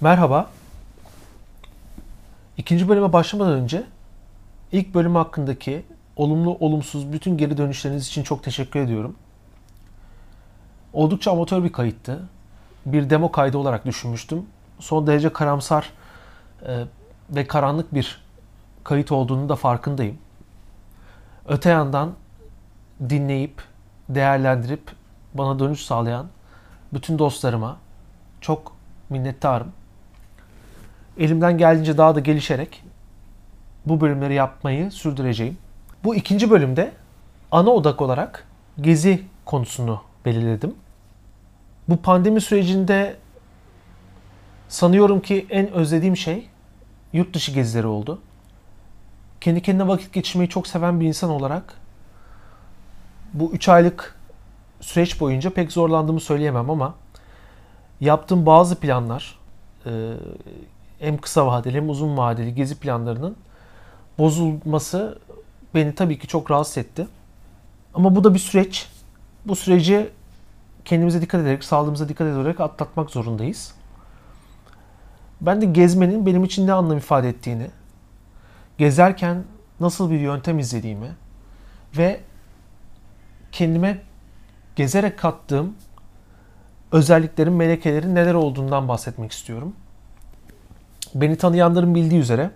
Merhaba. İkinci bölüme başlamadan önce ilk bölüm hakkındaki olumlu olumsuz bütün geri dönüşleriniz için çok teşekkür ediyorum. Oldukça amatör bir kayıttı. Bir demo kaydı olarak düşünmüştüm. Son derece karamsar e, ve karanlık bir kayıt olduğunu da farkındayım. Öte yandan dinleyip, değerlendirip bana dönüş sağlayan bütün dostlarıma çok minnettarım. Elimden geldiğince daha da gelişerek bu bölümleri yapmayı sürdüreceğim. Bu ikinci bölümde ana odak olarak gezi konusunu belirledim. Bu pandemi sürecinde sanıyorum ki en özlediğim şey yurt dışı gezileri oldu. Kendi kendine vakit geçirmeyi çok seven bir insan olarak bu 3 aylık süreç boyunca pek zorlandığımı söyleyemem ama yaptığım bazı planlar hem kısa vadeli hem uzun vadeli gezi planlarının bozulması beni tabii ki çok rahatsız etti. Ama bu da bir süreç. Bu süreci kendimize dikkat ederek, sağlığımıza dikkat ederek atlatmak zorundayız. Ben de gezmenin benim için ne anlam ifade ettiğini, gezerken nasıl bir yöntem izlediğimi ve kendime gezerek kattığım özelliklerin, melekelerin neler olduğundan bahsetmek istiyorum. Beni tanıyanların bildiği üzere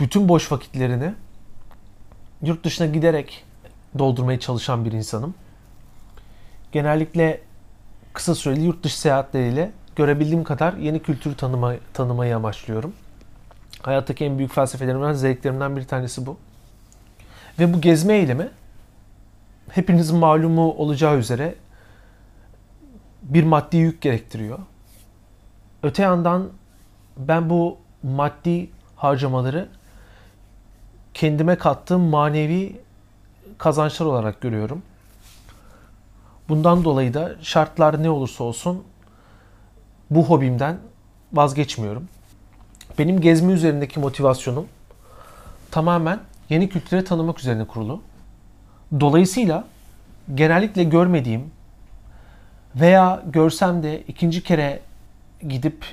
bütün boş vakitlerini yurt dışına giderek doldurmaya çalışan bir insanım. Genellikle kısa süreli yurt dışı seyahatleriyle görebildiğim kadar yeni kültürü tanıma, tanımayı amaçlıyorum. Hayattaki en büyük felsefelerimden, zevklerimden bir tanesi bu. Ve bu gezme eylemi hepinizin malumu olacağı üzere bir maddi yük gerektiriyor. Öte yandan ben bu maddi harcamaları kendime kattığım manevi kazançlar olarak görüyorum. Bundan dolayı da şartlar ne olursa olsun bu hobimden vazgeçmiyorum. Benim gezme üzerindeki motivasyonum tamamen yeni kültüre tanımak üzerine kurulu. Dolayısıyla genellikle görmediğim veya görsem de ikinci kere gidip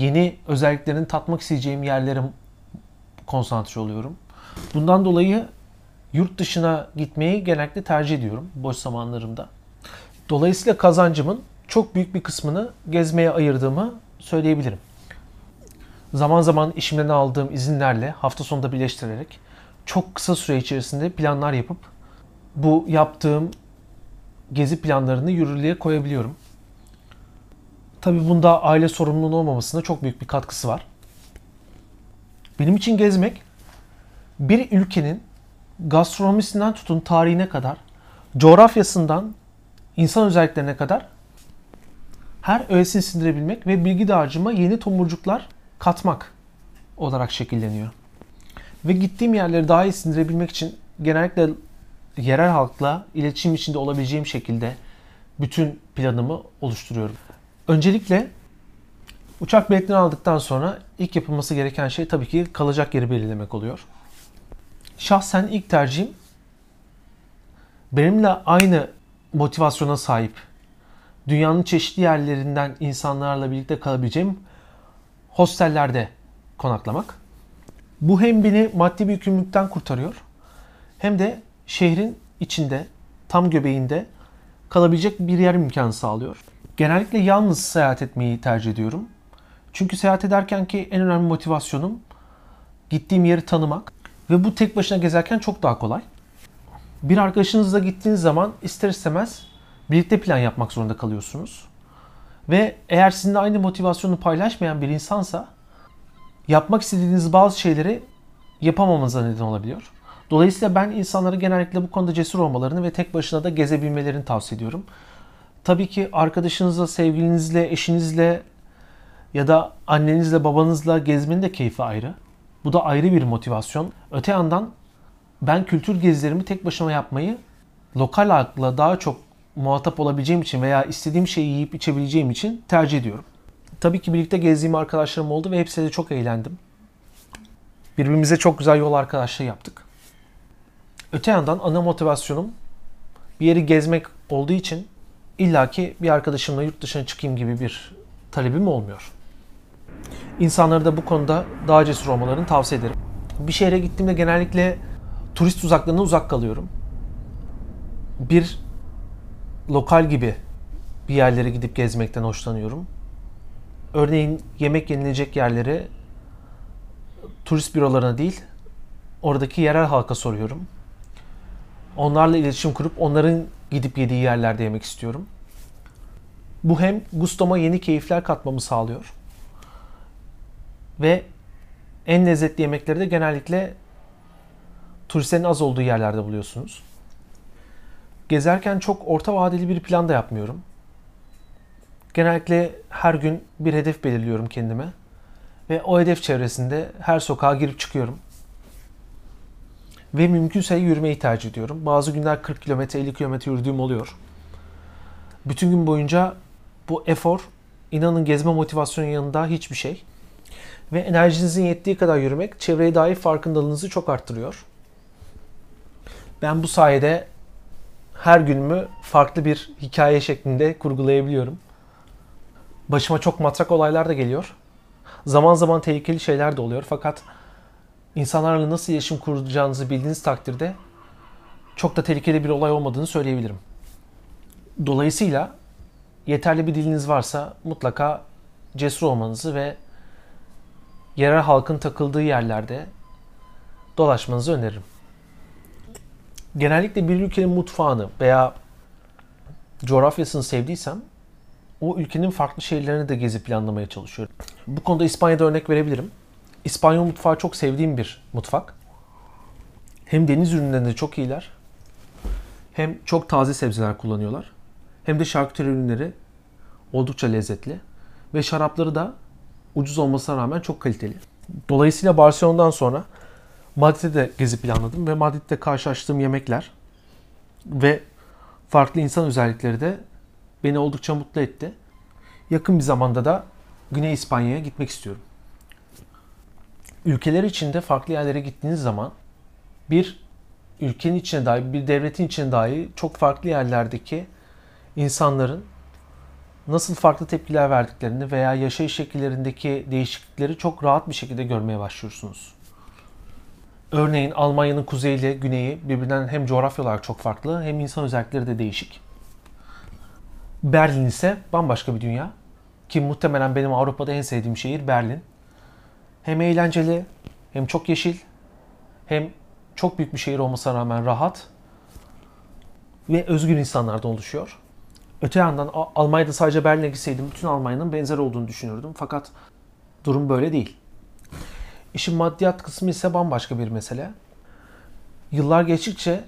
yeni özelliklerini tatmak isteyeceğim yerlere konsantre oluyorum. Bundan dolayı yurt dışına gitmeyi genellikle tercih ediyorum boş zamanlarımda. Dolayısıyla kazancımın çok büyük bir kısmını gezmeye ayırdığımı söyleyebilirim. Zaman zaman işimden aldığım izinlerle hafta sonunda birleştirerek çok kısa süre içerisinde planlar yapıp bu yaptığım gezi planlarını yürürlüğe koyabiliyorum. Tabii bunda aile sorumluluğu olmamasında çok büyük bir katkısı var. Benim için gezmek bir ülkenin gastronomisinden tutun tarihine kadar, coğrafyasından insan özelliklerine kadar her öğesini sindirebilmek ve bilgi dağarcığıma yeni tomurcuklar katmak olarak şekilleniyor. Ve gittiğim yerleri daha iyi sindirebilmek için genellikle yerel halkla iletişim içinde olabileceğim şekilde bütün planımı oluşturuyorum. Öncelikle uçak biletini aldıktan sonra ilk yapılması gereken şey tabii ki kalacak yeri belirlemek oluyor. Şahsen ilk tercihim benimle aynı motivasyona sahip dünyanın çeşitli yerlerinden insanlarla birlikte kalabileceğim hostellerde konaklamak. Bu hem beni maddi bir yükümlülükten kurtarıyor hem de şehrin içinde, tam göbeğinde kalabilecek bir yer imkanı sağlıyor. Genellikle yalnız seyahat etmeyi tercih ediyorum. Çünkü seyahat ederken ki en önemli motivasyonum gittiğim yeri tanımak ve bu tek başına gezerken çok daha kolay. Bir arkadaşınızla gittiğiniz zaman ister istemez birlikte plan yapmak zorunda kalıyorsunuz. Ve eğer sizinle aynı motivasyonu paylaşmayan bir insansa yapmak istediğiniz bazı şeyleri yapamamanıza neden olabiliyor. Dolayısıyla ben insanlara genellikle bu konuda cesur olmalarını ve tek başına da gezebilmelerini tavsiye ediyorum. Tabii ki arkadaşınızla, sevgilinizle, eşinizle ya da annenizle, babanızla gezmenin de keyfi ayrı. Bu da ayrı bir motivasyon. Öte yandan ben kültür gezilerimi tek başıma yapmayı lokal halkla daha çok muhatap olabileceğim için veya istediğim şeyi yiyip içebileceğim için tercih ediyorum. Tabii ki birlikte gezdiğim arkadaşlarım oldu ve hepsiyle çok eğlendim. Birbirimize çok güzel yol arkadaşlığı yaptık. Öte yandan ana motivasyonum bir yeri gezmek olduğu için illaki bir arkadaşımla yurt dışına çıkayım gibi bir talebim olmuyor. İnsanları da bu konuda daha cesur olmalarını tavsiye ederim. Bir şehre gittiğimde genellikle turist uzaklarına uzak kalıyorum. Bir lokal gibi bir yerlere gidip gezmekten hoşlanıyorum. Örneğin yemek yenilecek yerleri turist bürolarına değil, oradaki yerel halka soruyorum. Onlarla iletişim kurup onların gidip yediği yerlerde yemek istiyorum. Bu hem gustoma yeni keyifler katmamı sağlıyor. Ve en lezzetli yemekleri de genellikle turistlerin az olduğu yerlerde buluyorsunuz. Gezerken çok orta vadeli bir plan da yapmıyorum. Genellikle her gün bir hedef belirliyorum kendime. Ve o hedef çevresinde her sokağa girip çıkıyorum. Ve mümkünse yürümeyi tercih ediyorum. Bazı günler 40 km, 50 km yürüdüğüm oluyor. Bütün gün boyunca bu efor, inanın gezme motivasyonu yanında hiçbir şey. Ve enerjinizin yettiği kadar yürümek çevreye dair farkındalığınızı çok arttırıyor. Ben bu sayede her günümü farklı bir hikaye şeklinde kurgulayabiliyorum. Başıma çok matrak olaylar da geliyor. Zaman zaman tehlikeli şeyler de oluyor fakat insanlarla nasıl iletişim kuracağınızı bildiğiniz takdirde çok da tehlikeli bir olay olmadığını söyleyebilirim. Dolayısıyla yeterli bir diliniz varsa mutlaka cesur olmanızı ve yerel halkın takıldığı yerlerde dolaşmanızı öneririm. Genellikle bir ülkenin mutfağını veya coğrafyasını sevdiysem o ülkenin farklı şehirlerini de gezip planlamaya çalışıyorum. Bu konuda İspanya'da örnek verebilirim. İspanyol mutfağı çok sevdiğim bir mutfak. Hem deniz ürünlerinde çok iyiler. Hem çok taze sebzeler kullanıyorlar. Hem de şarküteri ürünleri oldukça lezzetli. Ve şarapları da ucuz olmasına rağmen çok kaliteli. Dolayısıyla Barcelona'dan sonra Madrid'de de gezi planladım ve Madrid'de karşılaştığım yemekler ve farklı insan özellikleri de beni oldukça mutlu etti. Yakın bir zamanda da Güney İspanya'ya gitmek istiyorum. Ülkeler içinde farklı yerlere gittiğiniz zaman bir ülkenin içine dahi, bir devletin içine dahi çok farklı yerlerdeki insanların nasıl farklı tepkiler verdiklerini veya yaşayış şekillerindeki değişiklikleri çok rahat bir şekilde görmeye başlıyorsunuz. Örneğin Almanya'nın kuzeyi ile güneyi birbirinden hem coğrafya olarak çok farklı hem insan özellikleri de değişik. Berlin ise bambaşka bir dünya. Ki muhtemelen benim Avrupa'da en sevdiğim şehir Berlin. Hem eğlenceli, hem çok yeşil, hem çok büyük bir şehir olmasına rağmen rahat ve özgür insanlardan oluşuyor. Öte yandan Almanya'da sadece Berlin'e gitseydim bütün Almanya'nın benzer olduğunu düşünürdüm. Fakat durum böyle değil. İşin maddiyat kısmı ise bambaşka bir mesele. Yıllar geçtikçe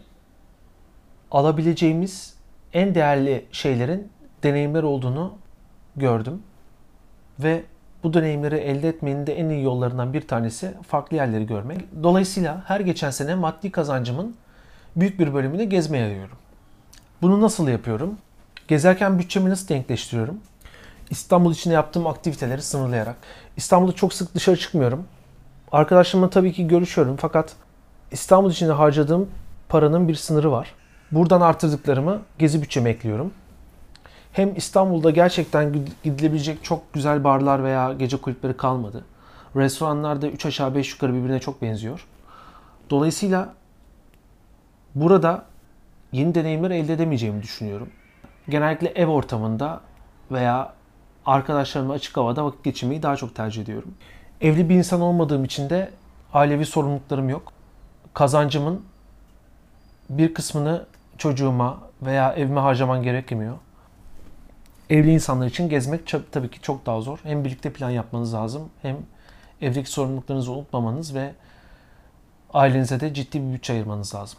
alabileceğimiz en değerli şeylerin deneyimler olduğunu gördüm. Ve bu deneyimleri elde etmenin de en iyi yollarından bir tanesi farklı yerleri görmek. Dolayısıyla her geçen sene maddi kazancımın büyük bir bölümünü gezmeye ayırıyorum. Bunu nasıl yapıyorum? Gezerken bütçemi nasıl denkleştiriyorum? İstanbul içinde yaptığım aktiviteleri sınırlayarak. İstanbul'da çok sık dışarı çıkmıyorum. Arkadaşlarımla tabii ki görüşüyorum fakat İstanbul içinde harcadığım paranın bir sınırı var. Buradan artırdıklarımı gezi bütçeme ekliyorum. Hem İstanbul'da gerçekten gidilebilecek çok güzel barlar veya gece kulüpleri kalmadı. Restoranlar da 3 aşağı 5 yukarı birbirine çok benziyor. Dolayısıyla burada yeni deneyimler elde edemeyeceğimi düşünüyorum. Genellikle ev ortamında veya arkadaşlarımla açık havada vakit geçirmeyi daha çok tercih ediyorum. Evli bir insan olmadığım için de ailevi sorumluluklarım yok. Kazancımın bir kısmını çocuğuma veya evime harcaman gerekmiyor. Evli insanlar için gezmek tabii ki çok daha zor. Hem birlikte plan yapmanız lazım hem evdeki sorumluluklarınızı unutmamanız ve ailenize de ciddi bir bütçe ayırmanız lazım.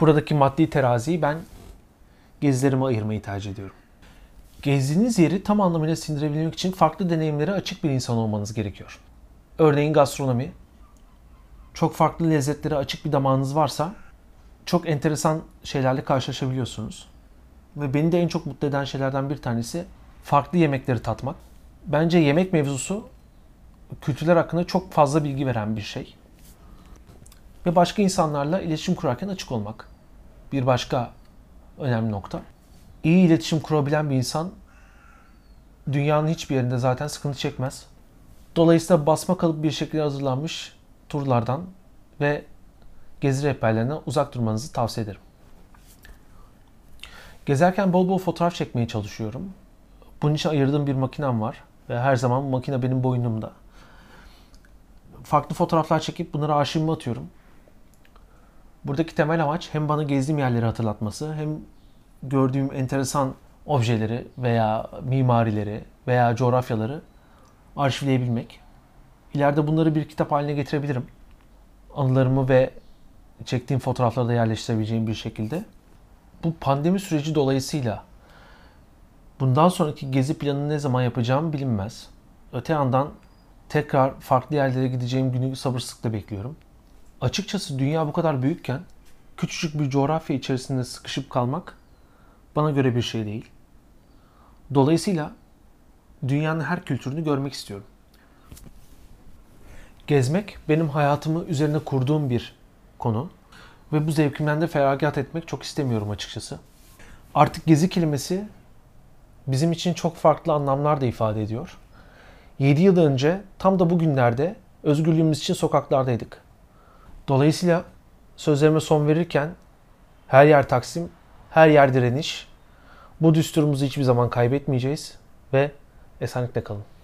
Buradaki maddi teraziyi ben gezilerime ayırmayı tercih ediyorum. Gezdiğiniz yeri tam anlamıyla sindirebilmek için farklı deneyimlere açık bir insan olmanız gerekiyor. Örneğin gastronomi. Çok farklı lezzetlere açık bir damağınız varsa çok enteresan şeylerle karşılaşabiliyorsunuz. Ve beni de en çok mutlu eden şeylerden bir tanesi farklı yemekleri tatmak. Bence yemek mevzusu kültürler hakkında çok fazla bilgi veren bir şey. Ve başka insanlarla iletişim kurarken açık olmak. Bir başka önemli nokta. İyi iletişim kurabilen bir insan dünyanın hiçbir yerinde zaten sıkıntı çekmez. Dolayısıyla basma kalıp bir şekilde hazırlanmış turlardan ve gezi rehberlerinden uzak durmanızı tavsiye ederim. Gezerken bol bol fotoğraf çekmeye çalışıyorum. Bunun için ayırdığım bir makinem var ve her zaman bu makine benim boynumda. Farklı fotoğraflar çekip bunları arşivime atıyorum. Buradaki temel amaç hem bana gezdiğim yerleri hatırlatması hem gördüğüm enteresan objeleri veya mimarileri veya coğrafyaları arşivleyebilmek. İleride bunları bir kitap haline getirebilirim. Anılarımı ve çektiğim fotoğrafları da yerleştirebileceğim bir şekilde. Bu pandemi süreci dolayısıyla bundan sonraki gezi planını ne zaman yapacağım bilinmez. Öte yandan tekrar farklı yerlere gideceğim günü sabırsızlıkla bekliyorum. Açıkçası dünya bu kadar büyükken küçücük bir coğrafya içerisinde sıkışıp kalmak bana göre bir şey değil. Dolayısıyla dünyanın her kültürünü görmek istiyorum. Gezmek benim hayatımı üzerine kurduğum bir konu ve bu zevkimden de feragat etmek çok istemiyorum açıkçası. Artık gezi kelimesi bizim için çok farklı anlamlar da ifade ediyor. 7 yıl önce tam da bugünlerde özgürlüğümüz için sokaklardaydık. Dolayısıyla sözlerime son verirken her yer Taksim, her yer direniş. Bu düsturumuzu hiçbir zaman kaybetmeyeceğiz ve esenlikle kalın.